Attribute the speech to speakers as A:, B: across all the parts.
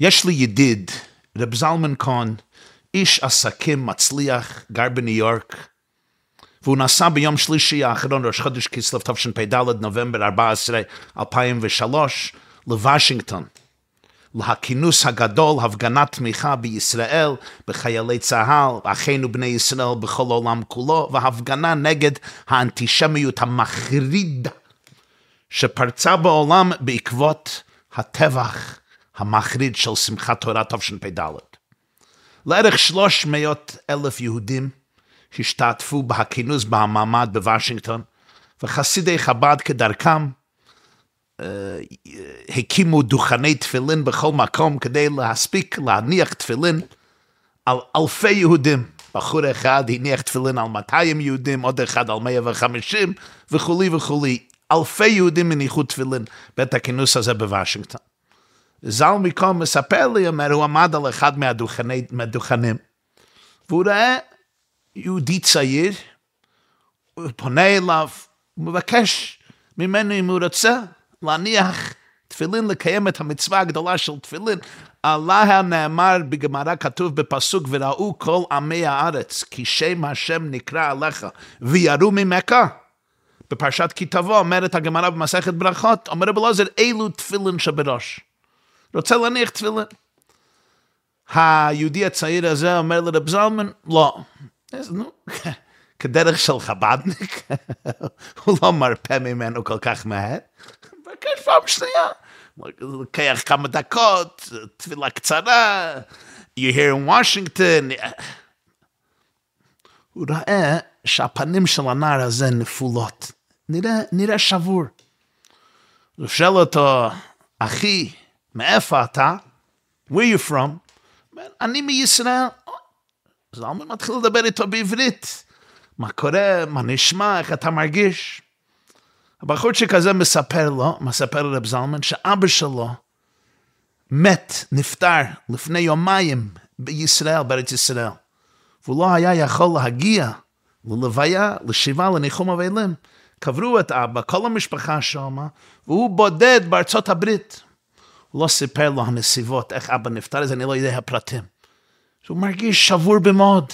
A: יש לי ידיד, רב זלמן כהן, איש עסקים מצליח, גר בניו יורק, והוא נסע ביום שלישי האחרון, ראש חודש כסלו תשפ"ד, נובמבר 14, 2003, לוושינגטון. להכינוס הגדול, הפגנת תמיכה בישראל, בחיילי צה"ל, אחינו בני ישראל בכל העולם כולו, והפגנה נגד האנטישמיות המחרידה שפרצה בעולם בעקבות הטבח המחריד של שמחת תורה תשפ"ד. לערך 300 אלף יהודים השתתפו בהכינוס במעמד בוושינגטון, וחסידי חב"ד כדרכם הקימו דוכני תפילין בכל מקום כדי להספיק להניח תפילין על אלפי יהודים. בחור אחד הניח תפילין על 200 יהודים, עוד אחד על 150 וכולי וכולי. אלפי יהודים הניחו תפילין בית הכינוס הזה בוושינגטון. ז"ל מקום מספר לי, אומר, הוא עמד על אחד מהדוכני, מהדוכנים, והוא ראה יהודי צעיר, הוא פונה אליו, הוא מבקש ממנו אם הוא רוצה להניח תפילין, לקיים את המצווה הגדולה של תפילין. עליה נאמר בגמרא כתוב בפסוק וראו כל עמי הארץ כי שם השם נקרא עליך ויראו ממך. בפרשת כי תבוא אומרת הגמרא במסכת ברכות אומר רב אלעזר אילו תפילין שבראש. רוצה להניח תפילין. היהודי הצעיר הזה אומר לרב זלמן לא. אז נו, כדרך של חב"דניק, הוא לא מרפה ממנו כל כך מהר. מבקש פעם שנייה. לוקח כמה דקות, תפילה קצרה, you're here in Washington. הוא רואה שהפנים של הנער הזה נפולות. נראה, נראה שבור. הוא שואל אותו, אחי, מאיפה אתה? where you from? אני מישראל. זלמן מתחיל לדבר איתו בעברית. מה קורה? מה נשמע? איך אתה מרגיש? הבחור שכזה מספר לו, מספר לרב זלמן, שאבא שלו מת, נפטר, לפני יומיים בישראל, בארץ ישראל. והוא לא היה יכול להגיע ללוויה, לשבעה, לניחום אבלים. קברו את אבא, כל המשפחה שם, והוא בודד בארצות הברית. הוא לא סיפר לו הנסיבות, איך אבא נפטר, אז אני לא יודע הפרטים. הוא מרגיש שבור במאוד.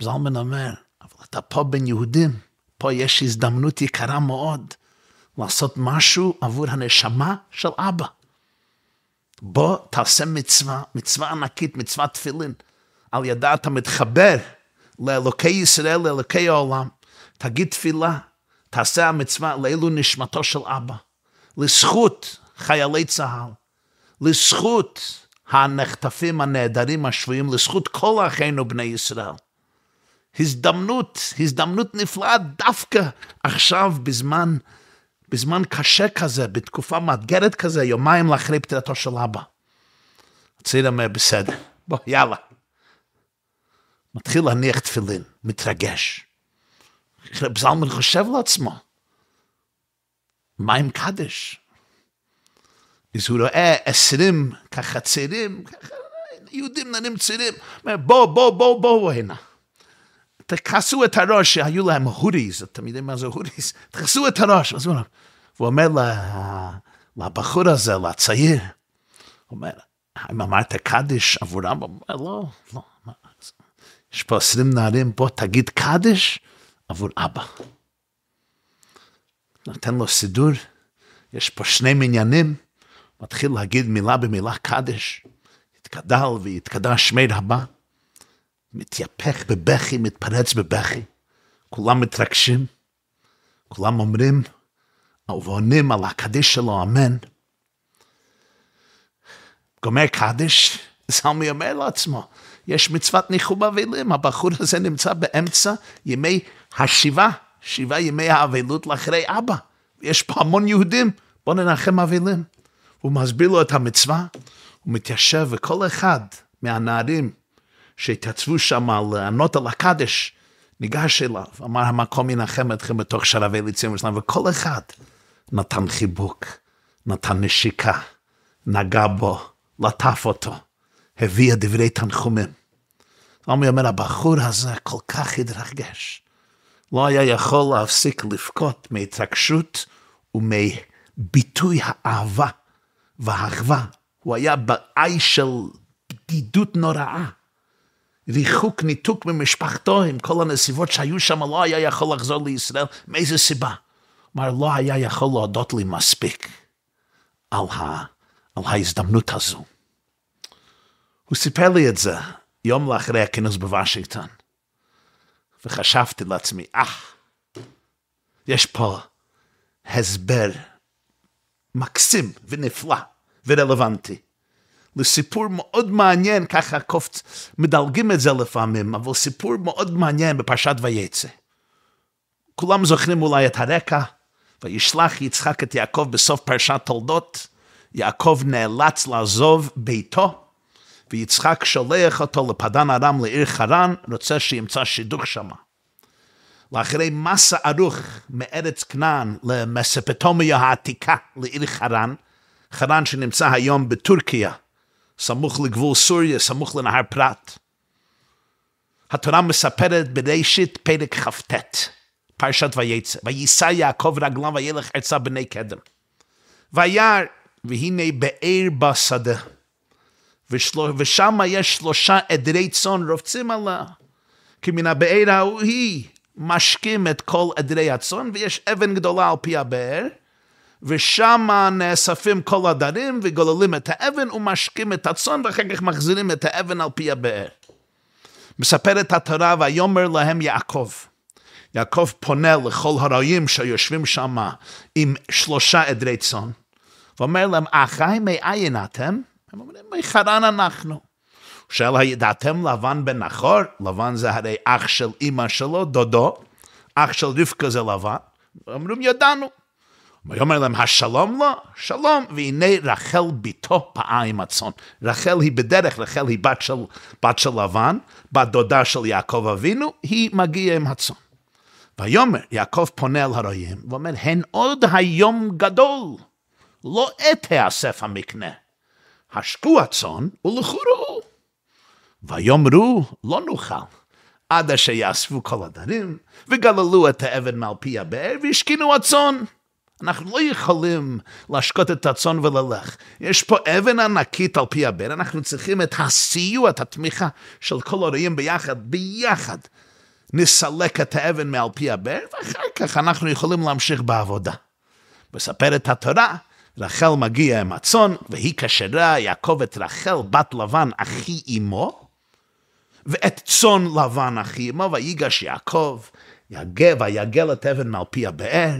A: זלמן אומר, אבל אתה פה בין יהודים. פה יש הזדמנות יקרה מאוד לעשות משהו עבור הנשמה של אבא. בוא תעשה מצווה, מצווה ענקית, מצוות תפילין. על ידה אתה מתחבר לאלוקי ישראל, לאלוקי העולם. תגיד תפילה, תעשה המצווה לאלו נשמתו של אבא. לזכות חיילי צה"ל, לזכות הנחטפים הנעדרים השבויים, לזכות כל אחינו בני ישראל. הזדמנות, הזדמנות נפלאה דווקא עכשיו בזמן, בזמן קשה כזה, בתקופה מאתגרת כזה, יומיים לאחרי פטירתו של אבא. הצעיר אומר, בסדר, בוא, יאללה. מתחיל להניח תפילין, מתרגש. רב זלמן חושב לעצמו, מה עם קדש? אז הוא רואה עשרים ככה צעירים, ככה יהודים נראים צעירים, אומר בוא, בוא, בוא, בוא הנה. תכסו את הראש, שהיו להם הודיס, אתם יודעים מה זה הודיס? תכסו את הראש. אז הוא אומר לבחור הזה, לצעיר, הוא אומר, אם אמרת קדיש עבורם? הוא אומר, לא, לא. יש פה עשרים נערים, בוא תגיד קדיש עבור אבא. נותן לו סידור, יש פה שני מניינים, מתחיל להגיד מילה במילה קדיש, יתגדל ויתקדש שמי רבה. מתייפך בבכי, מתפרץ בבכי, כולם מתרגשים, כולם אומרים ועונים על הקדיש שלו, אמן. גומר קדיש, זלמי אומר לעצמו, יש מצוות ניחום אבלים, הבחור הזה נמצא באמצע ימי השיבה, שבעה ימי האבלות לאחרי אבא. יש פה המון יהודים, בוא ננחם אבלים. הוא מסביר לו את המצווה, הוא מתיישב, וכל אחד מהנערים שהתייצבו שם לענות על הקדש, ניגש אליו, אמר המקום ינחם אתכם בתוך שרבי ליציון שלנו, וכל אחד נתן חיבוק, נתן נשיקה, נגע בו, לטף אותו, הביא דברי תנחומים. עמי אומר, הבחור הזה כל כך התרגש, לא היה יכול להפסיק לבכות מהתרגשות ומביטוי האהבה והאחווה. הוא היה בעי של בדידות נוראה. ריחוק, ניתוק ממשפחתו עם כל הנסיבות שהיו שם, לא היה יכול לחזור לישראל. מאיזה סיבה? כלומר, לא היה יכול להודות לי מספיק על, ה, על ההזדמנות הזו. הוא סיפר לי את זה יום לאחרי הכינוס בוושינגטון, וחשבתי לעצמי, אה, יש פה הסבר מקסים ונפלא ורלוונטי. לסיפור מאוד מעניין, ככה קופץ, מדלגים את זה לפעמים, אבל סיפור מאוד מעניין בפרשת ויצא. כולם זוכרים אולי את הרקע, וישלח יצחק את יעקב בסוף פרשת תולדות, יעקב נאלץ לעזוב ביתו, ויצחק שולח אותו לפדן ארם לעיר חרן, רוצה שימצא שידוך שמה. לאחרי מסע ארוך מארץ כנען למספטומיה העתיקה לעיר חרן, חרן שנמצא היום בטורקיה, סמוך לגבול סוריה, סמוך לנהר פרת. התורה מספרת בראשית פרק כ"ט, פרשת ויצא, ויישא יעקב רגליו וילך ארצה בני קדם. וירא, והנה באר בשדה, ושם יש שלושה עדרי צאן רובצים עליה, כי מן הבאר ההיא משקים את כל עדרי הצאן, ויש אבן גדולה על פי הבאר, ושם נאספים כל הדרים וגוללים את האבן ומשקים את הצאן ואחר כך מחזירים את האבן על פי הבאר. מספרת התורה ויאמר להם יעקב. יעקב פונה לכל הרועים שיושבים שם עם שלושה עדרי צאן, ואומר להם, אחי מאין אתם? הם אומרים, מחרן אנחנו. שואל, הידעתם לבן בן נחור? לבן זה הרי אח של אימא שלו, דודו, אח של רבקה זה לבן. אומרים, ידענו. ויאמר להם, השלום לו? שלום. והנה רחל בתו פעה עם הצאן. רחל היא בדרך, רחל היא בת של, בת של לבן, בת דודה של יעקב אבינו, היא מגיעה עם הצאן. ויאמר, יעקב פונה אל הרועים, ואומר, הן עוד היום גדול, לא עת האסף המקנה. השקו הצאן ולכו ראו. ויאמרו, לא נוכל. עד אשר יאספו כל הדרים, וגללו את האבן מעל פי הבאר, והשכינו הצאן. אנחנו לא יכולים להשקות את הצאן וללך. יש פה אבן ענקית על פי הבן, אנחנו צריכים את הסיוע, את התמיכה של כל הורים ביחד, ביחד. נסלק את האבן מעל פי הבאר, ואחר כך אנחנו יכולים להמשיך בעבודה. מספרת התורה, רחל מגיע עם הצאן, והיא כשרה יעקב את רחל בת לבן אחי אמו, ואת צאן לבן אחי אמו, ויגש יעקב, יגה ויגל את אבן מעל פי הבאר,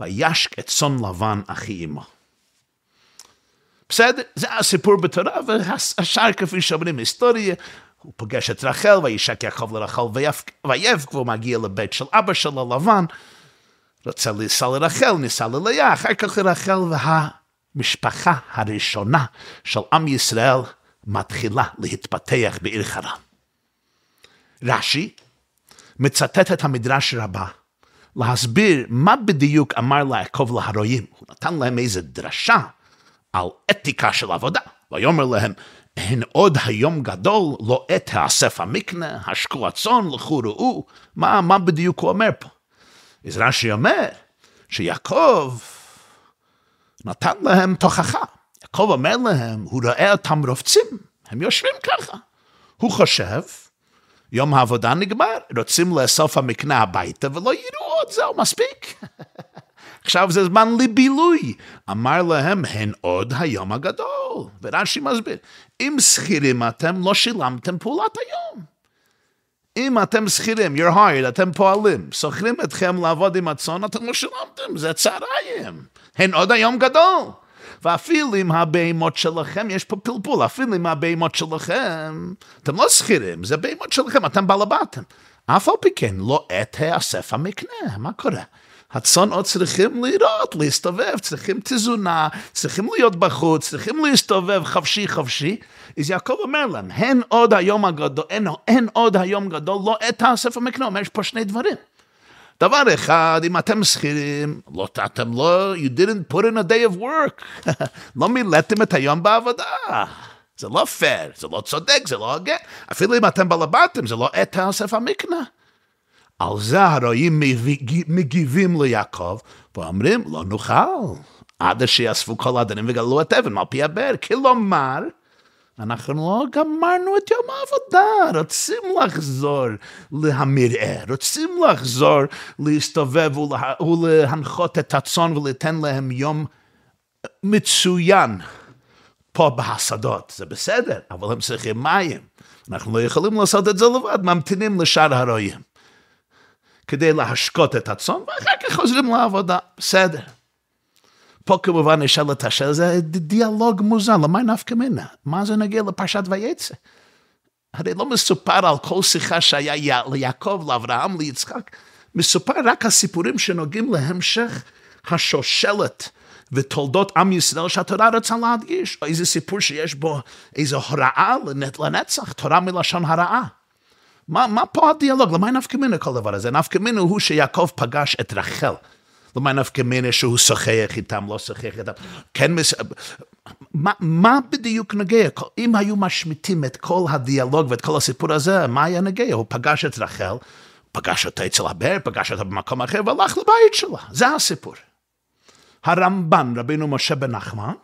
A: וישק את צאן לבן אחי אמו. בסדר, זה הסיפור בתורה, והשאר כפי שאומרים היסטוריה, הוא פוגש את רחל, וישק יעקב לרחל ויבק, והוא מגיע לבית של אבא שלו, לבן, רוצה לנסוע לרחל, ניסע ללאה, אחר כך לרחל, והמשפחה הראשונה של עם ישראל מתחילה להתפתח בעיר חרם. רש"י מצטט את המדרש רבה להסביר מה בדיוק אמר ליעקב להרועים. הוא נתן להם איזו דרשה על אתיקה של עבודה, ויאמר להם, הן עוד היום גדול, לא עת האסף המקנה, השקו הצאן, לכו ראו, מה, מה בדיוק הוא אומר פה? אז רש"י אומר שיעקב נתן להם תוכחה. יעקב אומר להם, הוא רואה אותם רובצים, הם יושבים ככה. הוא חושב, יום העבודה נגמר, רוצים לאסוף המקנה הביתה ולא יראו עוד, זהו, מספיק. עכשיו זה זמן לבילוי. אמר להם, הן עוד היום הגדול. ורש"י מסביר, אם שכירים אתם, לא שילמתם פעולת היום. אם אתם שכירים, you're hired, אתם פועלים, שוכרים אתכם לעבוד עם הצאן, אתם לא שילמתם, זה צהריים. הן עוד היום גדול. ואפילו עם הבהמות שלכם, יש פה פלפול, אפילו עם הבהמות שלכם, אתם לא שכירים, זה בהמות שלכם, אתם בעל הבתם. אף על פי כן, לא עת האסף המקנה, מה קורה? הצאן עוד צריכים לראות, להסתובב, צריכים תזונה, צריכים להיות בחוץ, צריכים להסתובב חפשי חפשי. אז יעקב אומר להם, הן עוד היום הגדול, אין, אין עוד היום גדול, לא את הספר מקנה, אומר, יש פה שני דברים. דבר אחד, אם אתם שכירים, לא, אתם לא, you didn't put in a day of work, לא מילאתם את היום בעבודה. זה לא פייר, זה לא צודק, זה לא הוגן. אפילו אם אתם בלבטים, זה לא את הספר מקנה. על זה הרועים מגיבים ליעקב, ואומרים, לא נוכל. עד שיאספו כל הדנים וגלו את אבן על פי הבאר. כלומר, אנחנו לא גמרנו את יום העבודה, רוצים לחזור למרעה, רוצים לחזור להסתובב ולה, ולהנחות את הצאן וליתן להם יום מצוין פה בהשדות, זה בסדר, אבל הם צריכים מים. אנחנו לא יכולים לעשות את זה לבד, ממתינים לשאר הרועים. כדי להשקות את הצאן, ואחר כך חוזרים לעבודה, בסדר. פה כמובן נשאל את השאלה, זה דיאלוג מוזר, למה נפקא מינה? מה זה נגיע לפרשת ויצא? הרי לא מסופר על כל שיחה שהיה ליעקב, לאברהם, ליצחק, מסופר רק הסיפורים שנוגעים להמשך השושלת ותולדות עם ישראל שהתורה רוצה להדגיש, או איזה סיפור שיש בו איזו הוראה לנצח, תורה מלשון הרעה. מה, מה פה הדיאלוג? למה נפקא מינה כל דבר הזה? נפקא מינה הוא שיעקב פגש את רחל. למה נפקא מינה שהוא שוחח איתם, לא שוחח איתם? כן, מס... מה, מה בדיוק נוגע? אם היו משמיטים את כל הדיאלוג ואת כל הסיפור הזה, מה היה נוגע? הוא פגש את רחל, פגש אותה אצל הבאר, פגש אותה במקום אחר, והלך לבית שלה. זה הסיפור. הרמב"ן, רבינו משה בן נחמן,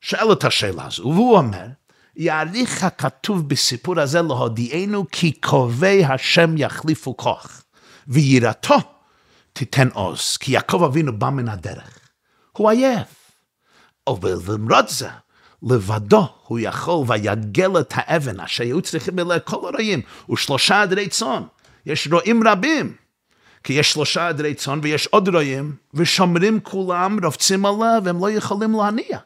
A: שואל את השאלה הזו, והוא אומר, יעריך הכתוב בסיפור הזה להודיענו כי קרובי השם יחליפו כוח, ויראתו תיתן עוז, כי יעקב אבינו בא מן הדרך. הוא עייף. אבל למרות זה, לבדו הוא יכול ויגל את האבן אשר היו צריכים אליה כל הרועים, ושלושה עדרי צאן. יש רועים רבים, כי יש שלושה עדרי צאן ויש עוד רועים, ושומרים כולם, רובצים עליו, והם לא יכולים להניע.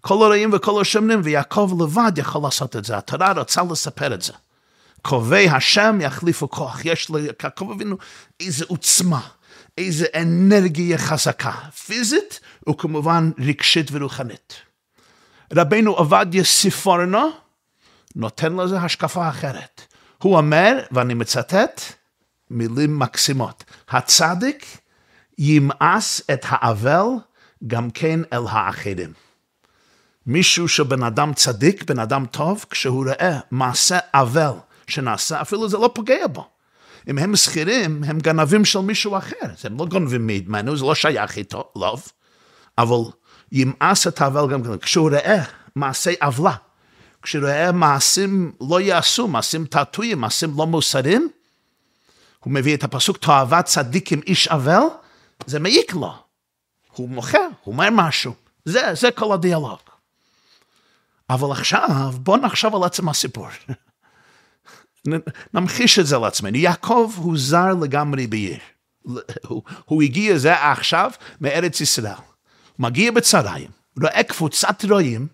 A: כל הרועים וכל השומרים, ויעקב לבד יכול לעשות את זה. התורה רוצה לספר את זה. קרובי השם יחליפו כוח. יש ליעקב אבינו איזו עוצמה, איזו אנרגיה חזקה, פיזית וכמובן רגשית ורוחנית. רבנו עובדיה סיפורנו נותן לזה השקפה אחרת. הוא אומר, ואני מצטט, מילים מקסימות. הצדיק ימאס את האבל גם כן אל האחרים. מישהו שבן אדם צדיק, בן אדם טוב, כשהוא רואה מעשה אבל שנעשה, אפילו זה לא פוגע בו. אם הם שכירים, הם גנבים של מישהו אחר. הם לא גונבים ממנו, זה לא שייך איתו, לא. אבל ימאס את האבל גם כן. כשהוא רואה מעשי עוולה, כשהוא רואה מעשים לא יעשו, מעשים תעתועים, מעשים לא מוסריים, הוא מביא את הפסוק, תועבת צדיק עם איש אבל, זה מעיק לו. הוא מוכר, הוא אומר משהו. זה, זה כל הדיאלוג. אבל עכשיו, בואו נחשוב על עצם הסיפור. נמחיש את זה לעצמנו. יעקב הוא זר לגמרי בעיר. הוא, הוא הגיע זה עכשיו מארץ ישראל. מגיע בצהריים, רואה קבוצת רועים,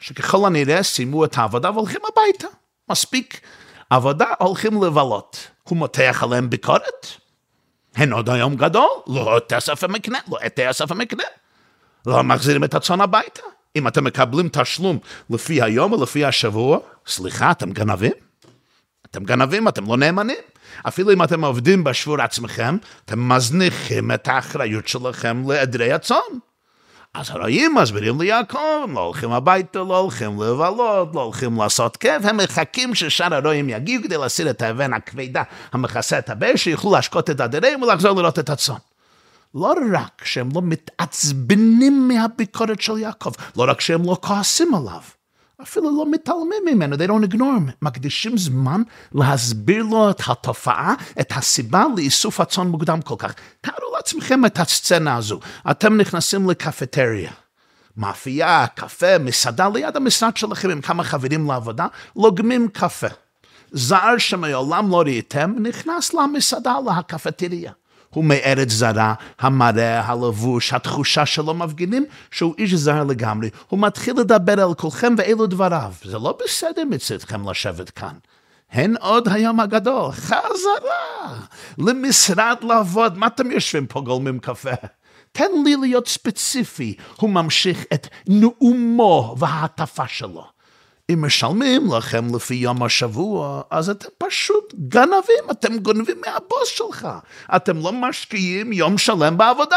A: שככל הנראה סיימו את העבודה והולכים הביתה. מספיק עבודה, הולכים לבלות. הוא מותח עליהם ביקורת. הן עוד היום גדול, לא את אסף המקנה, לא את אסף המקנה. לא מחזירים את הצאן הביתה. אם אתם מקבלים תשלום לפי היום לפי השבוע, סליחה, אתם גנבים? אתם גנבים, אתם לא נאמנים. אפילו אם אתם עובדים בשבור עצמכם, אתם מזניחים את האחריות שלכם לעדרי הצאן. אז הרועים מסבירים ליעקב, לא הולכים הביתה, לא הולכים לבלות, לא הולכים לעשות כיף, הם מחכים ששאר הרועים יגיעו כדי להסיר את האבן הכבדה המכסה את הבאר, שיוכלו להשקות את הדרים ולחזור לראות את הצאן. לא רק שהם לא מתעצבנים מהביקורת של יעקב, לא רק שהם לא כועסים עליו, אפילו לא מתעלמים ממנו, they don't ignore him. מקדישים זמן להסביר לו את התופעה, את הסיבה לאיסוף הצאן מוקדם כל כך. תארו לעצמכם את הסצנה הזו. אתם נכנסים לקפטריה. מאפייה, קפה, מסעדה ליד המשרד שלכם עם כמה חברים לעבודה, לוגמים קפה. זר שמעולם לא ראיתם, נכנס למסעדה, לקפטריה. הוא מארץ זרה, המראה, הלבוש, התחושה שלו מפגינים שהוא איש זר לגמרי. הוא מתחיל לדבר על כולכם ואלו דבריו. זה לא בסדר מצדכם לשבת כאן. הן עוד היום הגדול, חזרה למשרד לעבוד. מה אתם יושבים פה גולמים קפה? תן לי להיות ספציפי. הוא ממשיך את נאומו וההטפה שלו. אם משלמים לכם לפי יום השבוע, אז אתם פשוט גנבים, אתם גונבים מהבוס שלך. אתם לא משקיעים יום שלם בעבודה.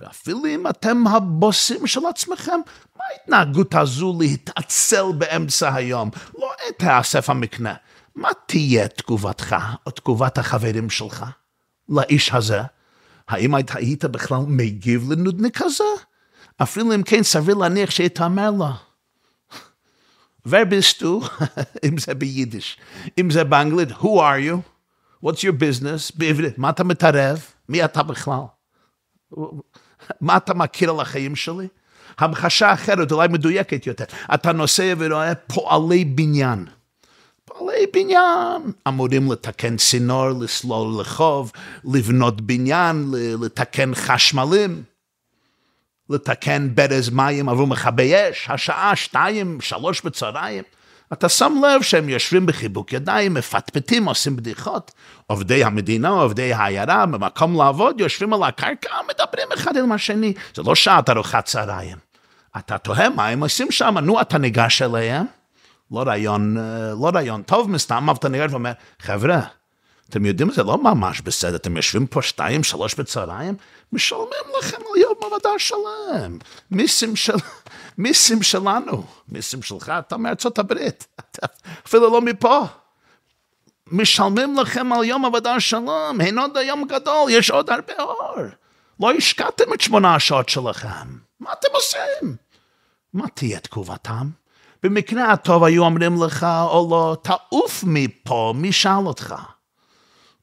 A: ואפילו אם אתם הבוסים של עצמכם, מה ההתנהגות הזו להתעצל באמצע היום? לא תאסף המקנה. מה תהיה תגובתך או תגובת החברים שלך לאיש הזה? האם היית בכלל מגיב לנודניק הזה? אפילו אם כן סביר להניח שתאמר לו. ור bist du? אם זה ביידיש. אם זה באנגלית, who are you? What's your business? בעברית, מה אתה מתערב? מי אתה בכלל? מה אתה מכיר על החיים שלי? המחשה אחרת, אולי מדויקת יותר. אתה נוסע ורואה פועלי בניין. פועלי בניין אמורים לתקן צינור, לסלול לחוב, לבנות בניין, לתקן חשמלים, לתקן ברז מים עבור מכבי אש, השעה שתיים, שלוש בצהריים. אתה שם לב שהם יושבים בחיבוק ידיים, מפטפטים, עושים בדיחות. עובדי המדינה, עובדי העיירה, במקום לעבוד, יושבים על הקרקע, מדברים אחד עם השני. זה לא שעת ארוחת צהריים. אתה תוהה מה הם עושים שם, נו, אתה ניגש אליהם, לא רעיון, אה, לא רעיון טוב מסתם, אבל אתה ניגש ואומר, חבר'ה, אתם יודעים, זה לא ממש בסדר, אתם יושבים פה שתיים, שלוש בצהריים, משלמים לכם על יום עבודה שלם. מיסים, של... מיסים שלנו, מיסים שלך, אתה מארצות הברית, אתה אפילו לא מפה. משלמים לכם על יום עבודה שלם, אין עוד היום גדול, יש עוד הרבה אור. לא השקעתם את שמונה השעות שלכם, מה אתם עושים? מה תהיה תגובתם? במקרה הטוב היו אומרים לך, או לא, תעוף מפה, מי שאל אותך?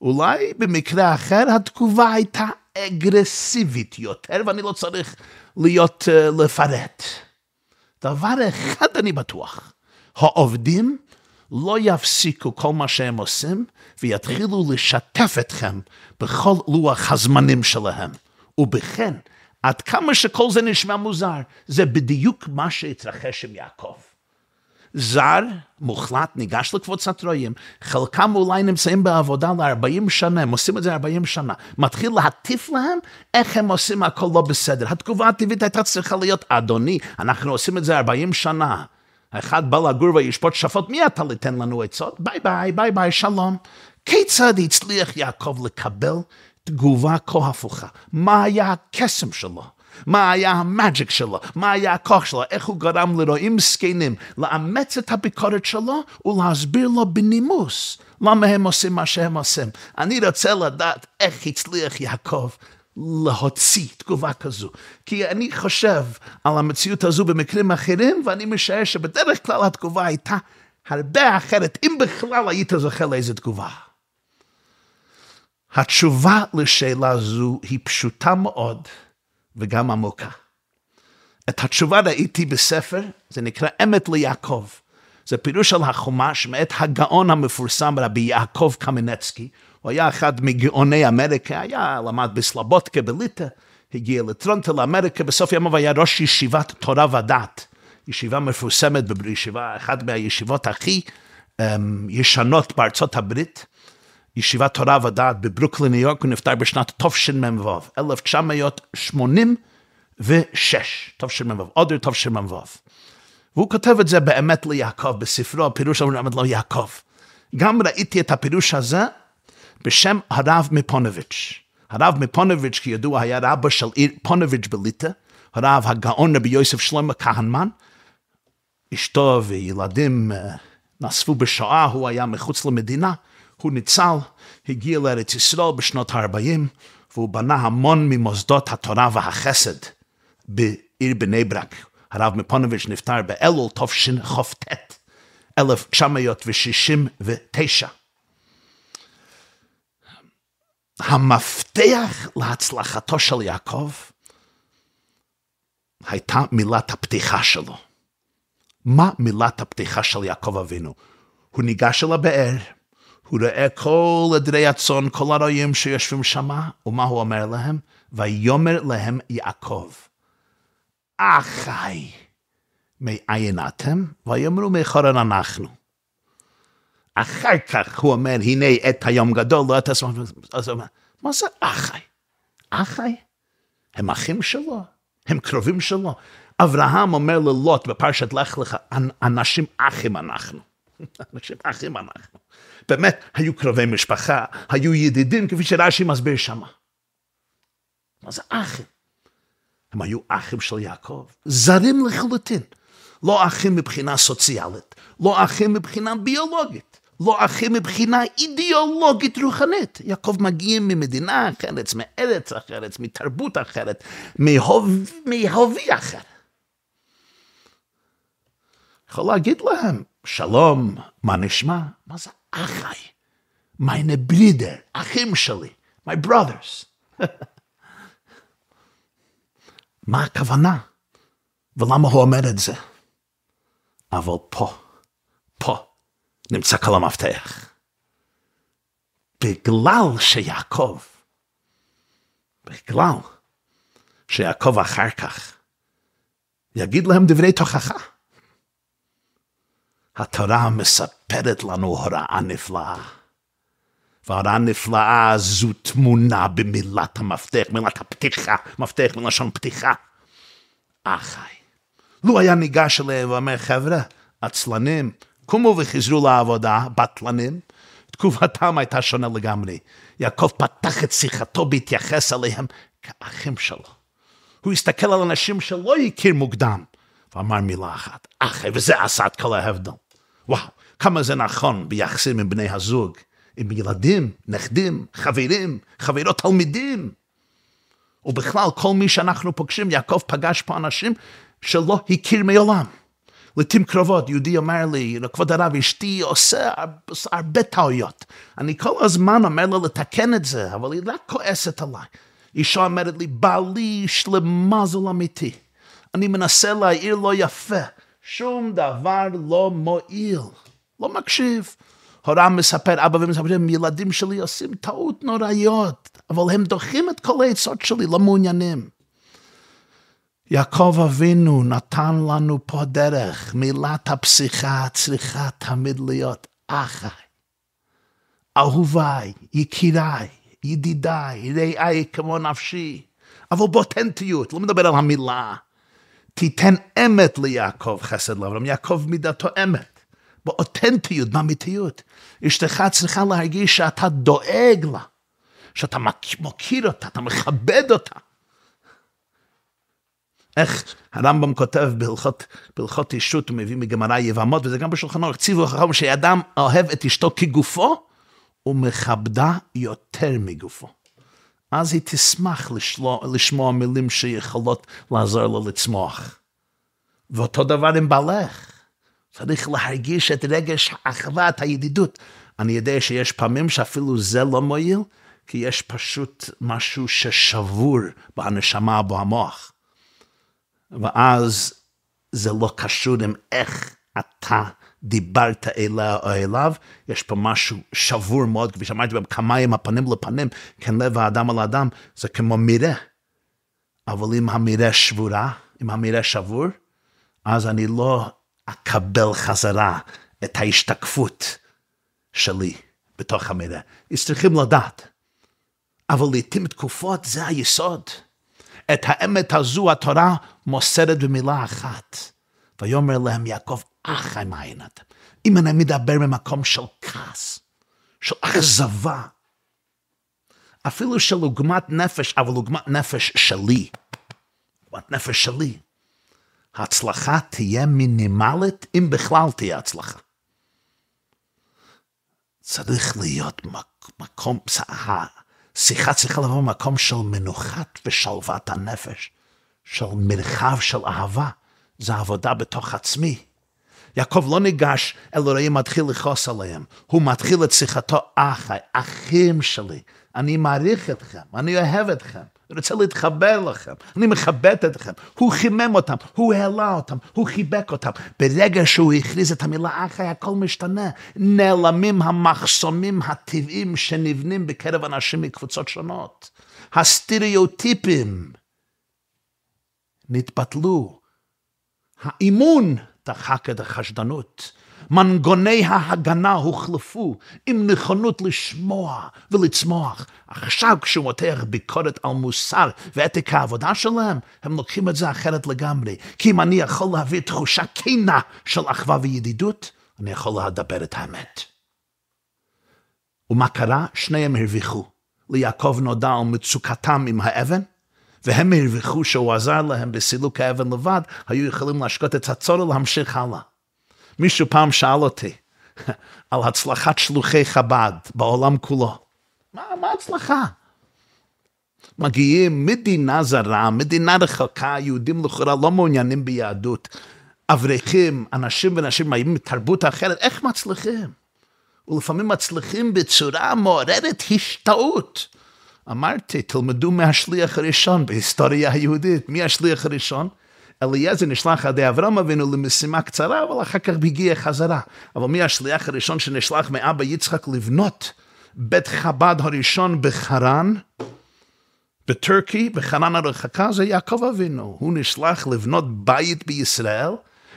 A: אולי במקרה אחר התגובה הייתה אגרסיבית יותר, ואני לא צריך להיות, uh, לפרט. דבר אחד אני בטוח, העובדים לא יפסיקו כל מה שהם עושים, ויתחילו לשתף אתכם בכל לוח הזמנים שלהם. ובכן, עד כמה שכל זה נשמע מוזר, זה בדיוק מה שהתרחש עם יעקב. זר מוחלט ניגש לקבוצת רועים, חלקם אולי נמצאים בעבודה ל-40 שנה, הם עושים את זה 40 שנה, מתחיל להטיף להם איך הם עושים הכל לא בסדר. התגובה הטבעית הייתה צריכה להיות, אדוני, אנחנו עושים את זה 40 שנה. האחד בא לגור וישפוט שפוט, מי אתה ליתן לנו עצות? ביי ביי, ביי ביי, שלום. כיצד הצליח יעקב לקבל תגובה כה הפוכה? מה היה הקסם שלו? מה היה ה magic שלו, מה היה הכוח שלו, איך הוא גרם לרועים זקנים לאמץ את הביקורת שלו ולהסביר לו בנימוס למה הם עושים מה שהם עושים. אני רוצה לדעת איך הצליח יעקב להוציא תגובה כזו. כי אני חושב על המציאות הזו במקרים אחרים, ואני משער שבדרך כלל התגובה הייתה הרבה אחרת, אם בכלל היית זוכה לאיזה תגובה. התשובה לשאלה זו היא פשוטה מאוד. וגם עמוקה. את התשובה ראיתי בספר, זה נקרא אמת ליעקב. זה פירוש של החומש מאת הגאון המפורסם רבי יעקב קמנצקי. הוא היה אחד מגאוני אמריקה, היה למד בסלבודקה בליטא, הגיע לטרונטה לאמריקה, בסוף ימיו היה ראש ישיבת תורה ודת. ישיבה מפורסמת בישיבה, אחת מהישיבות הכי um, ישנות בארצות הברית. ישיבת תורה ודעת בברוקלין, ניו יורק, הוא נפטר בשנת תשמ"ו, 1986, תשמ"ו, אודר תשמ"ו. והוא כותב את זה באמת ליעקב, בספרו, הפירוש אומרים לו יעקב. גם ראיתי את הפירוש הזה בשם הרב מפונוביץ'. הרב מפונוביץ', כידוע, היה רבא של עיר פונוביץ' בליטא, הרב הגאון רבי יוסף שלמה כהנמן, אשתו וילדים אה, נאספו בשואה, הוא היה מחוץ למדינה. הוא ניצל, הגיע לארץ ישראל בשנות ה-40, והוא בנה המון ממוסדות התורה והחסד בעיר בני ברק. הרב מפונוביץ' נפטר באלול תשכ"ט, 1969. המפתח להצלחתו של יעקב הייתה מילת הפתיחה שלו. מה מילת הפתיחה של יעקב אבינו? הוא ניגש אל הבאר, הוא רואה כל עדרי הצאן, כל הרועים שיושבים שמה, ומה הוא אומר להם? ויאמר להם יעקב, אחי, מאין אתם? ויאמרו מחורן אנחנו. אחר כך הוא אומר, הנה את היום גדול, לא את הזמן, אז הוא אומר, מה זה אחי? אחי? הם אחים שלו? הם קרובים שלו? אברהם אומר ללוט בפרשת לך לך, אנשים אחים אנחנו. אנשים אחים אנחנו. באמת, היו קרובי משפחה, היו ידידים, כפי שרש"י מסביר שמה. מה זה אחים? הם היו אחים של יעקב, זרים לחלוטין. לא אחים מבחינה סוציאלית, לא אחים מבחינה ביולוגית, לא אחים מבחינה אידיאולוגית רוחנית. יעקב מגיע ממדינה אחרת, מארץ אחרת, מתרבות אחרת, מהובי אחר. יכול להגיד להם, שלום, מה נשמע? מה זה אחי? meine Brüder, אחים שלי, my brothers. מה הכוונה? ולמה הוא אומר את זה? אבל פה, פה, נמצא כל המפתח. בגלל שיעקב, בגלל שיעקב אחר כך יגיד להם דברי תוכחה. התורה מספרת לנו הוראה נפלאה. וההוראה הנפלאה זו תמונה במילת המפתח, מילת הפתיחה, מפתח מלשון פתיחה. אחי. לו היה ניגש אליהם ואומר, חבר'ה, עצלנים, קומו וחזרו לעבודה, בטלנים, תגובתם הייתה שונה לגמרי. יעקב פתח את שיחתו בהתייחס אליהם כאחים שלו. הוא הסתכל על אנשים שלא הכיר מוקדם, ואמר מילה אחת, אחי, וזה עשה את כל ההבדל. וואו, כמה זה נכון ביחסים עם בני הזוג, עם ילדים, נכדים, חברים, חברות תלמידים. ובכלל, כל מי שאנחנו פוגשים, יעקב פגש פה אנשים שלא הכיר מעולם. לעתים קרובות, יהודי אומר לי, כבוד הרב, אשתי עושה הרבה טעויות. אני כל הזמן אומר לה לתקן את זה, אבל היא רק כועסת עליי. אישה אומרת לי, בעלי שלמזל אמיתי. אני מנסה להעיר לו יפה, שום דבר לא מועיל. לא מקשיב. הורם מספר, אבא ומספרים, ילדים שלי עושים טעות נוראיות, אבל הם דוחים את כל העצות שלי, לא מעוניינים. יעקב אבינו נתן לנו פה דרך, מילת הפסיכה צריכה תמיד להיות אחי, אהוביי, יקיריי, ידידיי, רעיי כמו נפשי, אבל באותנטיות, לא מדבר על המילה. תיתן אמת ליעקב חסד לאברהם, יעקב מידתו אמת, באותנטיות, באמיתיות. אשתך צריכה להרגיש שאתה דואג לה, שאתה מוקיר אותה, אתה מכבד אותה. איך הרמב"ם כותב בהלכות, בהלכות אישות, הוא מביא מגמרא יבמות, וזה גם בשולחנו, ציוו חכם שאדם אוהב את אשתו כגופו, ומכבדה יותר מגופו. אז היא תשמח לשלוע, לשמוע מילים שיכולות לעזור לו לצמוח. ואותו דבר עם בעלך. צריך להרגיש את רגש האחווה, את הידידות. אני יודע שיש פעמים שאפילו זה לא מועיל, כי יש פשוט משהו ששבור בנשמה, במוח. ואז זה לא קשור עם איך אתה דיברת אליה או אליו, יש פה משהו שבור מאוד, כפי שאמרתי, כמיים הפנים לפנים, כן לב האדם על האדם, זה כמו מירה. אבל אם המירה שבורה, אם המירה שבור, אז אני לא אקבל חזרה את ההשתקפות שלי בתוך המירה. אז צריכים לדעת. אבל לעתים תקופות זה היסוד. את האמת הזו התורה מוסרת במילה אחת. ויאמר להם יעקב, מאין אתם? אם אני מדבר ממקום של כעס, של אכזבה, אפילו של עוגמת נפש, אבל עוגמת נפש שלי, עוגמת נפש שלי, ההצלחה תהיה מינימלית, אם בכלל תהיה הצלחה. צריך להיות מקום, שיחה צריכה לבוא ממקום של מנוחת ושלוות הנפש, של מרחב של אהבה. זה עבודה בתוך עצמי. יעקב לא ניגש אל אלוהים מתחיל לכעוס עליהם, הוא מתחיל את שיחתו, אחי, אחים שלי, אני מעריך אתכם, אני אוהב אתכם, אני רוצה להתחבר לכם, אני מכבד אתכם. הוא חימם אותם, הוא העלה אותם, הוא חיבק אותם. ברגע שהוא הכריז את המילה אחי, הכל משתנה. נעלמים המחסומים הטבעיים שנבנים בקרב אנשים מקבוצות שונות. הסטריאוטיפים נתבטלו. האימון דחק את החשדנות. מנגוני ההגנה הוחלפו עם נכונות לשמוע ולצמוח. עכשיו כשהוא מותח ביקורת על מוסר ואתיקה העבודה שלהם, הם לוקחים את זה אחרת לגמרי. כי אם אני יכול להביא תחושה כנה של אחווה וידידות, אני יכול לדבר את האמת. ומה קרה? שניהם הרוויחו. ליעקב נודע על מצוקתם עם האבן, והם הרוויחו שהוא עזר להם בסילוק האבן לבד, היו יכולים להשקות את הצורך להמשיך הלאה. מישהו פעם שאל אותי, על הצלחת שלוחי חב"ד בעולם כולו. מה, מה הצלחה? מגיעים מדינה זרה, מדינה רחוקה, יהודים לכאורה לא מעוניינים ביהדות. אברכים, אנשים ונשים מגיעים מתרבות אחרת, איך מצליחים? ולפעמים מצליחים בצורה מעוררת השתאות. אמרתי, תלמדו מהשליח הראשון בהיסטוריה היהודית. מי השליח הראשון? אליעזר נשלח על ידי אברהם אבינו למשימה קצרה, אבל אחר כך הגיע חזרה. אבל מי השליח הראשון שנשלח מאבא יצחק לבנות בית חב"ד הראשון בחרן? בטורקי, בחרן הרחקה, זה יעקב אבינו. הוא נשלח לבנות בית בישראל,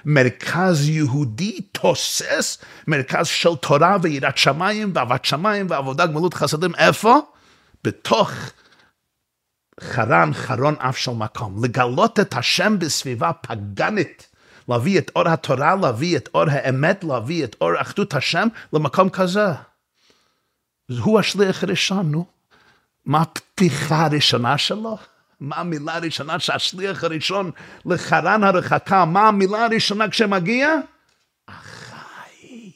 A: מרכז יהודי תוסס, מרכז של תורה ויראת שמיים ואהבת שמיים ועבודה גמילות חסדים. איפה? בתוך חרן, חרון אף של מקום. לגלות את השם בסביבה פגנית. להביא את אור התורה, להביא את אור האמת, להביא את אור אחדות השם למקום כזה. הוא השליח הראשון, נו. מה הפתיחה הראשונה שלו? מה המילה הראשונה שהשליח הראשון לחרן הרחקה, מה המילה הראשונה כשמגיע? אחי,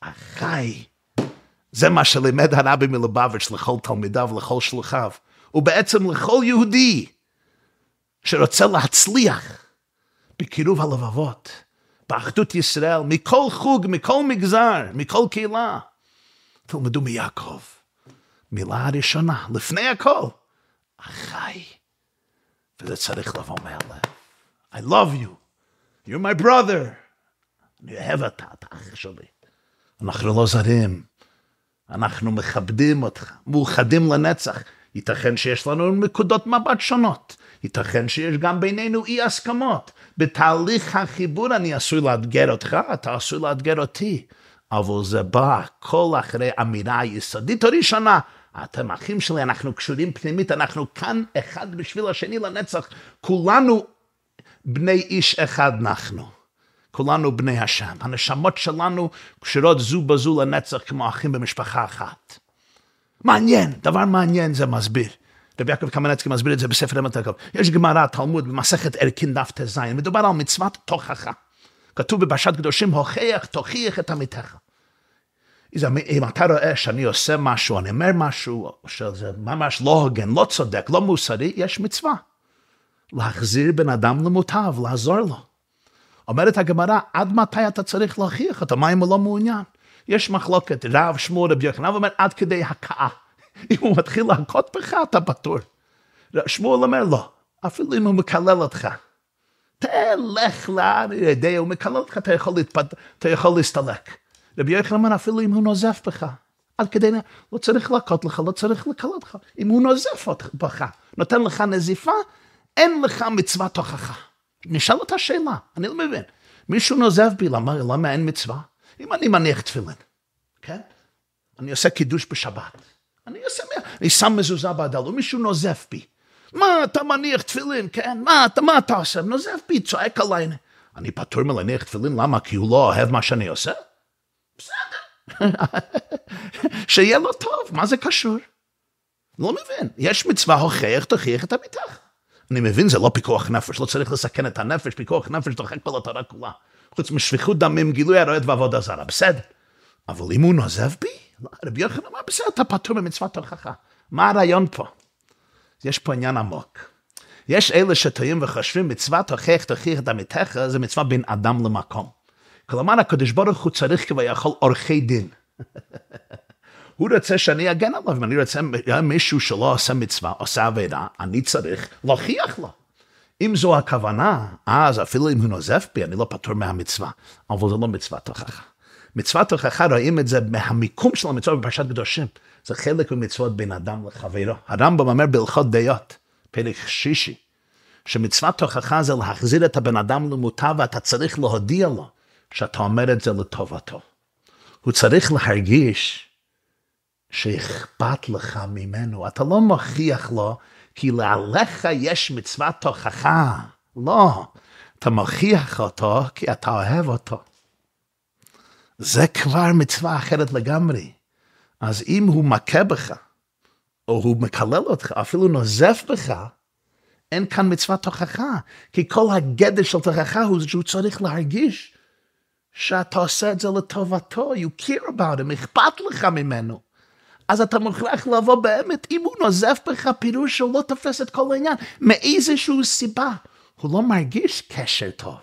A: אחי. זה מה שלימד הרבי מלובביץ' לכל תלמידיו ולכל שלוחיו, ובעצם לכל יהודי שרוצה להצליח בקירוב הלבבות, באחדות ישראל, מכל חוג, מכל מגזר, מכל קהילה. תלמדו מיעקב. מילה הראשונה, לפני הכל, אחי. וזה צריך לבוא מהלב. I love you. You're my brother. אני אוהב אותה, אתה אח שלי. אנחנו לא זרים. אנחנו מכבדים אותך, מאוחדים לנצח. ייתכן שיש לנו נקודות מבט שונות. ייתכן שיש גם בינינו אי הסכמות. בתהליך החיבור אני עשוי לאתגר אותך, אתה עשוי לאתגר אותי. אבל זה בא כל אחרי אמירה יסודית הראשונה, אתם אחים שלי, אנחנו קשורים פנימית, אנחנו כאן אחד בשביל השני לנצח. כולנו בני איש אחד אנחנו. כולנו בני השם. הנשמות שלנו קשורות זו בזו לנצח כמו אחים במשפחה אחת. מעניין, דבר מעניין זה מסביר. רבי יעקב קמנצקי מסביר את זה בספר אמת יעקב. יש גמרא, תלמוד, במסכת ערכין דף ט"ז, מדובר על מצוות תוכחה. כתוב בפרשת קדושים, הוכיח, תוכיח את עמיתך. אם אתה רואה שאני עושה משהו, אני אומר משהו, שזה ממש לא הוגן, לא צודק, לא מוסרי, יש מצווה. להחזיר בן אדם למוטב, לעזור לו. אומרת הגמרא, עד מתי אתה צריך להוכיח אותו? מה אם הוא לא מעוניין? יש מחלוקת, רב שמואל רבי יוחנן אומר עד כדי הכאה. אם הוא מתחיל להכות בך, אתה פטור. שמואל אומר לא, אפילו אם הוא מקלל אותך. תלך לידי, הוא מקלל אותך, אתה יכול, להתפד... אתה יכול להסתלק. רבי יוחנן אומר, אפילו אם הוא נוזף בך, עד כדי, לא צריך להכות לך, לא צריך לקלל אותך. אם הוא נוזף בך, נותן לך נזיפה, אין לך מצוות הוכחה. נשאל אותה שאלה, אני לא מבין. מישהו נוזף בי, למה, למה אין מצווה? אם אני מניח תפילין, כן? אני עושה קידוש בשבת. אני עושה, אני שם מזוזה בעדל, ומישהו נוזף בי. מה, אתה מניח תפילין, כן? מה, אתה, מה אתה עושה? נוזף בי, צועק עליי. אני פטור מלהניח תפילין, למה? כי הוא לא אוהב מה שאני עושה? בסדר. שיהיה לו טוב, מה זה קשור? לא מבין. יש מצווה הוכיח, תוכיח את המיתך. אני מבין, זה לא פיקוח נפש, לא צריך לסכן את הנפש, פיקוח נפש דוחק כל התורה כולה. חוץ משפיכות דמים, גילוי הרועד ועבודה זרה, בסדר. אבל אם הוא נוזב בי, לא, רבי יוחנן אמר, בסדר, אתה פטור במצוות הוכחה. מה הרעיון פה? יש פה עניין עמוק. יש אלה שטועים וחושבים, מצוות הוכיח תוכיח את עמיתך, זה מצווה בין אדם למקום. כלומר, הקדוש ברוך הוא צריך כביכול עורכי דין. הוא רוצה שאני אגן עליו, אם אני רוצה מישהו שלא עושה מצווה, עושה עבירה, אני צריך להוכיח לו. אם זו הכוונה, אז אפילו אם הוא נוזף בי, אני לא פטור מהמצווה. אבל זה לא מצוות הוכחה. מצוות הוכחה, רואים את זה מהמיקום של המצווה בפרשת קדושים. זה חלק ממצוות בין אדם לחברו. הרמב"ם אומר בהלכות דעות, פרק שישי, שמצוות הוכחה זה להחזיר את הבן אדם למוטב, ואתה צריך להודיע לו שאתה אומר את זה לטובתו. הוא צריך להרגיש שאכפת לך ממנו. אתה לא מוכיח לו כי לעליך יש מצוות תוכחה. לא, אתה מוכיח אותו כי אתה אוהב אותו. זה כבר מצווה אחרת לגמרי. אז אם הוא מכה בך, או הוא מקלל אותך, אפילו נוזף בך, אין כאן מצוות תוכחה. כי כל הגדר של תוכחה הוא שהוא צריך להרגיש שאתה עושה את זה לטובתו, you care about him, אכפת לך ממנו. אז אתה מוכרח לבוא באמת, אם הוא נוזף בך, פירוש שהוא לא תופס את כל העניין, מאיזושהי סיבה. הוא לא מרגיש קשר טוב.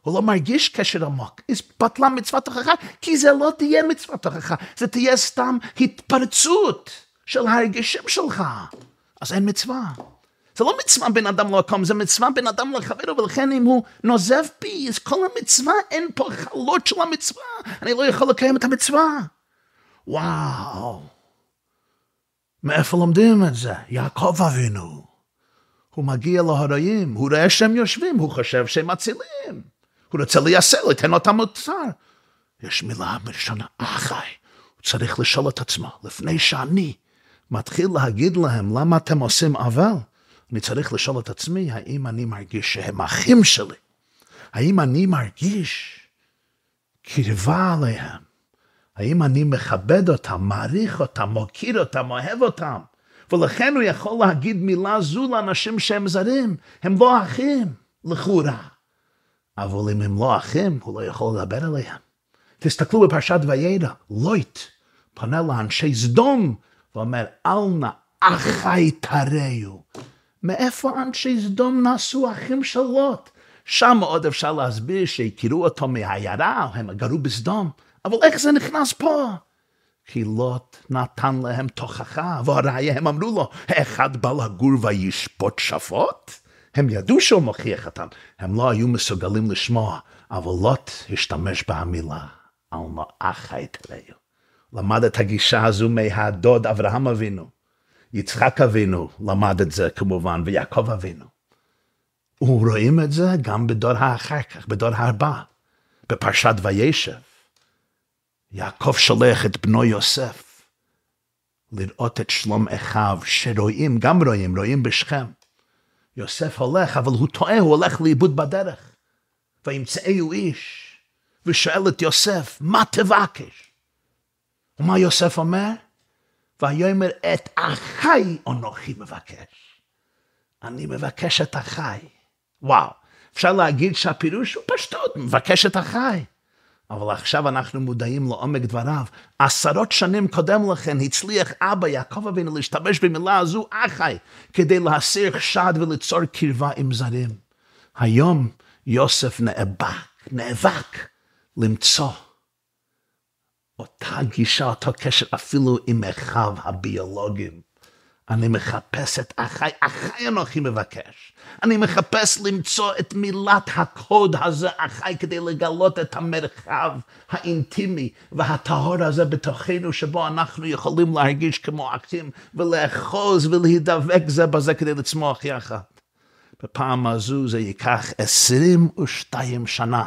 A: הוא לא מרגיש קשר עמוק. אז בטלה מצוות תוכחה, כי זה לא תהיה מצוות תוכחה, זה תהיה סתם התפרצות של הרגישים שלך. אז אין מצווה. זה לא מצווה בין אדם למקום, זה מצווה בין אדם לחברו, ולכן אם הוא נוזף בי, אז כל המצווה, אין פה חלות של המצווה, אני לא יכול לקיים את המצווה. וואו. מאיפה לומדים את זה? יעקב אבינו. הוא מגיע להוראים, הוא רואה שהם יושבים, הוא חושב שהם מצילים. הוא רוצה לייסר, לתן אותם מוצר. יש מילה בראשונה, אחי. הוא צריך לשאול את עצמו, לפני שאני מתחיל להגיד להם למה אתם עושים עוול, אני צריך לשאול את עצמי, האם אני מרגיש שהם אחים שלי? האם אני מרגיש קרבה עליהם? האם אני מכבד אותם, מעריך אותם, מוקיר אותם, אוהב אותם? ולכן הוא יכול להגיד מילה זו לאנשים שהם זרים, הם לא אחים, לכאורה. אבל אם הם לא אחים, הוא לא יכול לדבר עליהם. תסתכלו בפרשת וידע, לויט פונה לאנשי סדום ואומר, אל נא אחי תרעו. מאיפה אנשי סדום נעשו אחים של לוט? שם עוד אפשר להסביר שהכירו אותו מהעיירה, הם גרו בסדום. אבל איך זה נכנס פה? כי לוט נתן להם תוכחה, והראיה הם אמרו לו, האחד בא לגור וישפוט שפוט? הם ידעו שהוא מוכיח אותם, הם לא היו מסוגלים לשמוע, אבל לוט השתמש במילה, על נאחי תרעו. למד את הגישה הזו מהדוד אברהם אבינו. יצחק אבינו למד את זה כמובן, ויעקב אבינו. ורואים את זה גם בדור האחר כך, בדור הבא, בפרשת וישב. יעקב שולח את בנו יוסף לראות את שלום אחיו, שרואים, גם רואים, רואים בשכם. יוסף הולך, אבל הוא טועה, הוא הולך לאיבוד בדרך. וימצאהו איש, ושואל את יוסף, מה תבקש? ומה יוסף אומר? ויאמר את אחי אנוכי מבקש. אני מבקש את אחי. וואו, אפשר להגיד שהפירוש הוא פשטות, מבקש את אחי. אבל עכשיו אנחנו מודעים לעומק דבריו. עשרות שנים קודם לכן הצליח אבא יעקב אבינו להשתמש במילה הזו, אחי, כדי להסיר חשד וליצור קרבה עם זרים. היום יוסף נאבק, נאבק למצוא אותה גישה, אותו קשר אפילו עם אחיו הביולוגיים. אני מחפש את אחי, אחי אנוכי מבקש. אני מחפש למצוא את מילת הקוד הזה, אחי, כדי לגלות את המרחב האינטימי והטהור הזה בתוכנו, שבו אנחנו יכולים להרגיש כמו אחים, ולאחוז ולהידבק זה בזה כדי לצמוח יחד. בפעם הזו זה ייקח 22 שנה.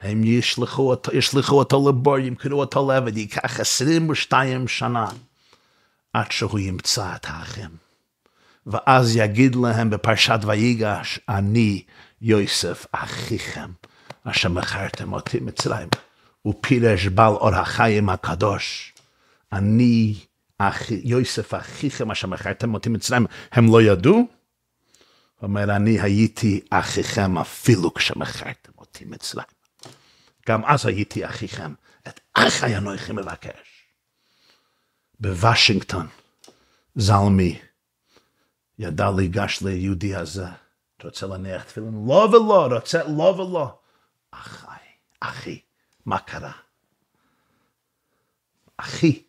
A: הם ישלחו אותו, ישלחו אותו לבור, ימכרו אותו לעבד, ייקח 22 שנה עד שהוא ימצא את האחים. ואז יגיד להם בפרשת ויגש, אני יוסף אחיכם, אשר מכרתם אותי מצרים. ופירש בעל אור החיים הקדוש, אני אחי, יוסף אחיכם אשר מכרתם אותי מצרים. הם לא ידעו? הוא אומר, אני הייתי אחיכם אפילו כשמכרתם אותי מצרים. גם אז הייתי אחיכם, את אחי אנוכי מבקש. בוושינגטון, זלמי, ידע להיגש ליהודי הזה, רוצה להניח תפילין, לא ולא, רוצה לא ולא. אחי, אחי, מה קרה? אחי,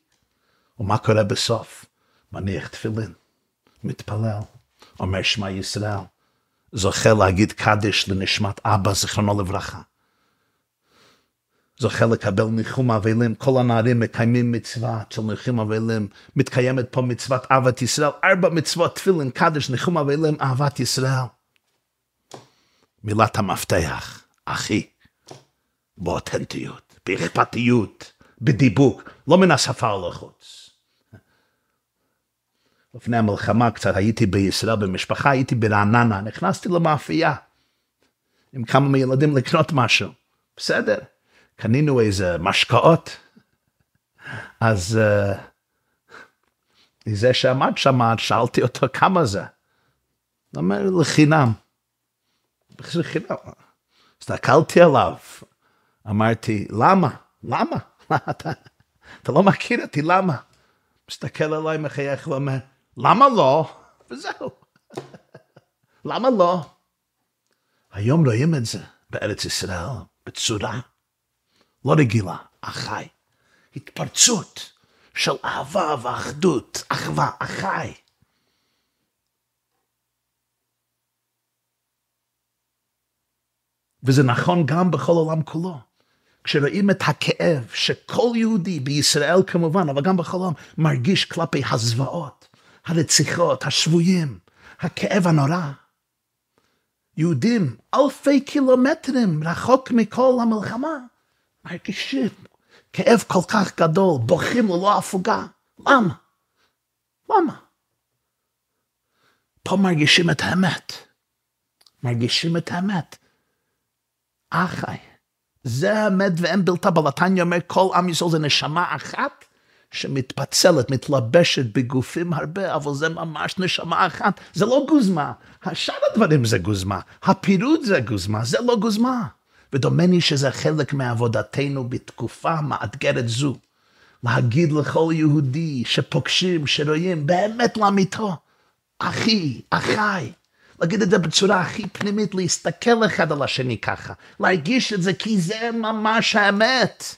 A: ומה קורה בסוף? מניח תפילין, מתפלל, אומר שמע ישראל, זוכה להגיד קדיש לנשמת אבא, זיכרונו לברכה. זוכה לקבל ניחום אבלים, כל הנערים מקיימים מצווה של ניחום אבלים, מתקיימת פה מצוות אהבת ישראל, ארבע מצוות תפילין, קדש, ניחום אבלים, אהבת ישראל. מילת המפתח, אחי, באותנטיות, באכפתיות, בדיבוק, לא מן השפה או לחוץ. לפני המלחמה קצת הייתי בישראל במשפחה, הייתי ברעננה, נכנסתי למאפייה עם כמה מילדים לקנות משהו. בסדר, קנינו איזה משקאות, אז uh, זה שעמד שם, שאלתי אותו כמה זה. הוא אומר, לחינם. לחינם. הסתכלתי עליו, אמרתי, למה? למה? אתה, אתה לא מכיר אותי, למה? מסתכל עליי, מחייך ואומר, למה לא? וזהו. למה לא? היום רואים את זה בארץ ישראל בצורה לא רגילה, החי. התפרצות של אהבה ואחדות, אחווה, החי. וזה נכון גם בכל העולם כולו. כשרואים את הכאב שכל יהודי בישראל כמובן, אבל גם בכל העולם, מרגיש כלפי הזוועות, הרציחות, השבויים, הכאב הנורא. יהודים אלפי קילומטרים רחוק מכל המלחמה, מרגישים כאב כל כך גדול, בוכים ללא הפוגה. למה? למה? פה מרגישים את האמת. מרגישים את האמת. אחי, זה האמת ואין בלתה בלתניה אומר כל עם ישראל זה נשמה אחת שמתפצלת, מתלבשת בגופים הרבה, אבל זה ממש נשמה אחת, זה לא גוזמה. שאר הדברים זה גוזמה, הפירוד זה גוזמה, זה לא גוזמה. ודומני שזה חלק מעבודתנו בתקופה מאתגרת זו. להגיד לכל יהודי שפוגשים, שרואים, באמת לאמיתו, אחי, אחי, להגיד את זה בצורה הכי פנימית, להסתכל אחד על השני ככה, להרגיש את זה כי זה ממש האמת.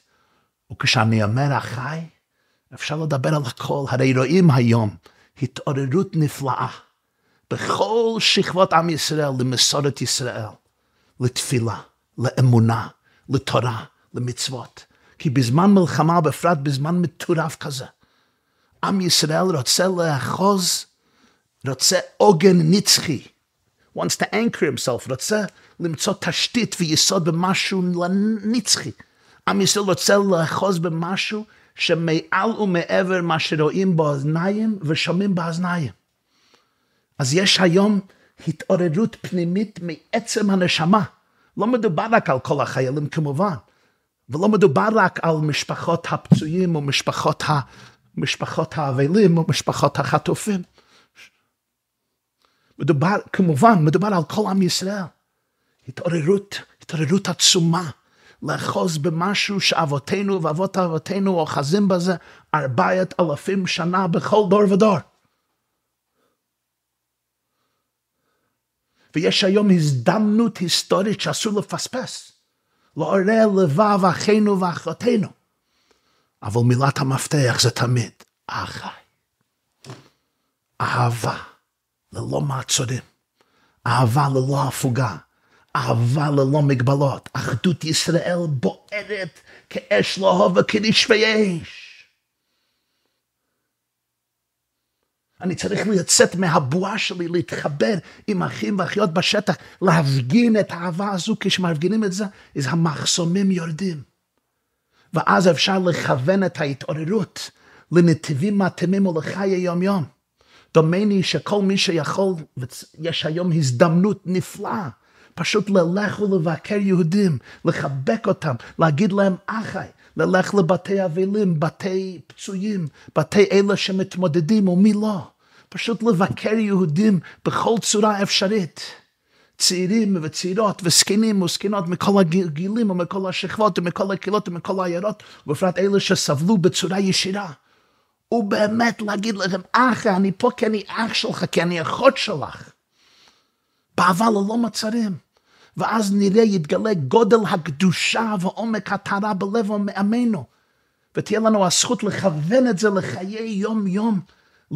A: וכשאני אומר אחי, אפשר לדבר על הכל, הרי רואים היום התעוררות נפלאה בכל שכבות עם ישראל למסורת ישראל, לתפילה, לאמונה, לתורה, למצוות. כי בזמן מלחמה, בפרט בזמן מטורף כזה, עם ישראל רוצה לאחוז, רוצה עוגן נצחי, wants to anchor himself, רוצה למצוא תשתית ויסוד במשהו נצחי. עם ישראל רוצה לאחוז במשהו שמעל ומעבר מה שרואים באוזניים ושומעים באוזניים. אז יש היום התעוררות פנימית מעצם הנשמה. לא מדובר רק על כל החיילים כמובן, ולא מדובר רק על משפחות הפצועים ומשפחות ה... משפחות האבלים ומשפחות החטופים. מדובר, כמובן, מדובר על כל עם ישראל. התעוררות, התעוררות עצומה. לאחוז במשהו שאבותינו ואבות אבותינו אוחזים בזה ארבעת אלפים שנה בכל דור ודור. ויש היום הזדמנות היסטורית שאסור לפספס. לעורר לבב אחינו ואחותינו. אבל מילת המפתח זה תמיד אחי. אהבה ללא מעצורים. אהבה ללא הפוגה. אהבה ללא מגבלות, אחדות ישראל בוערת כאש להובה כנשבי אש. אני צריך לצאת מהבועה שלי, להתחבר עם אחים ואחיות בשטח, להפגין את האהבה הזו, כשמפגינים את זה, אז המחסומים יורדים. ואז אפשר לכוון את ההתעוררות לנתיבים מתאימים ולחיי יום-יום. דומני שכל מי שיכול, יש היום הזדמנות נפלאה פשוט ללך ולבקר יהודים, לחבק אותם, להגיד להם אחי, ללך לבתי אבלים, בתי פצועים, בתי אלה שמתמודדים ומי לא. פשוט לבקר יהודים בכל צורה אפשרית. צעירים וצעירות וזקנים וזקנות מכל הגילים ומכל השכבות ומכל הקהילות ומכל העיירות, ובפרט אלה שסבלו בצורה ישירה. ובאמת להגיד לכם, אחי, אני פה כי אני אח שלך, כי אני אחות שלך. באהבה ללא מצרים. ואז נראה, יתגלה גודל הקדושה ועומק הטהרה בלב עמנו. ותהיה לנו הזכות לכוון את זה לחיי יום-יום,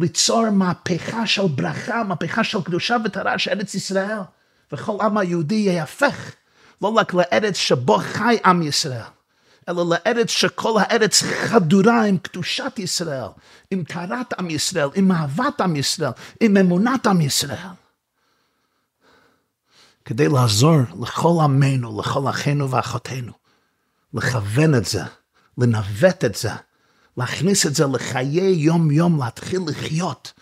A: ליצור מהפכה של ברכה, מהפכה של קדושה וטהרה של ארץ ישראל. וכל עם היהודי ייהפך, לא רק לארץ שבו חי עם ישראל, אלא לארץ שכל הארץ חדורה עם קדושת ישראל, עם טהרת עם ישראל, עם אהבת עם ישראל, עם אמונת עם ישראל. כדי לעזור לכל עמנו, לכל אחינו ואחותינו, לכוון את זה, לנווט את זה, להכניס את זה לחיי יום-יום, להתחיל לחיות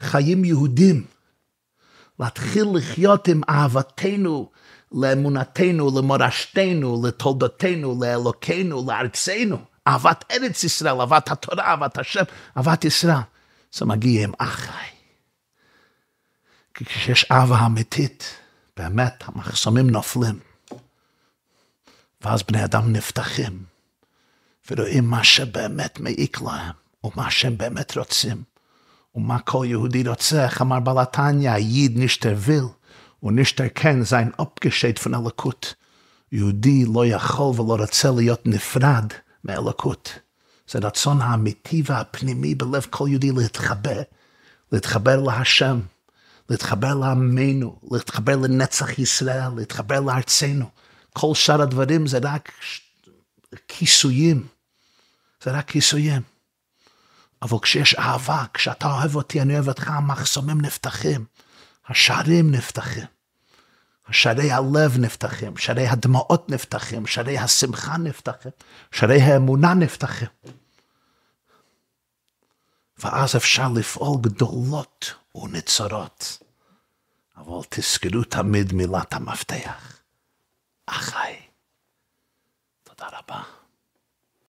A: חיים יהודים, להתחיל לחיות עם אהבתנו לאמונתנו, למורשתנו, לתולדותינו, לאלוקינו, לארצנו, אהבת ארץ ישראל, אהבת התורה, אהבת השם, אהבת ישראל. זה מגיע עם אחי. כי כשיש אהבה אמיתית, באמת המחסומים נופלים. ואז בני אדם נפתחים, ורואים מה שבאמת מעיק להם, ומה שהם באמת רוצים, ומה כל יהודי רוצה, איך אמר בעל התניא, ייד נשתר ויל, ונשתר כן זין אפגשט פון אלוקות. יהודי לא יכול ולא רוצה להיות נפרד מאלוקות. זה רצון האמיתי והפנימי בלב כל יהודי להתחבר, להתחבר להשם, להתחבר לעמנו, להתחבר לנצח ישראל, להתחבר לארצנו. כל שאר הדברים זה רק כיסויים, זה רק כיסויים. אבל כשיש אהבה, כשאתה אוהב אותי, אני אוהב אותך, המחסומים נפתחים, השערים נפתחים. שערי הלב נפתחים, שערי הדמעות נפתחים, שערי השמחה נפתחים, שערי האמונה נפתחים. ואז אפשר לפעול גדולות ונצורות. אבל תזכרו תמיד מילת המפתח. אחי. תודה רבה.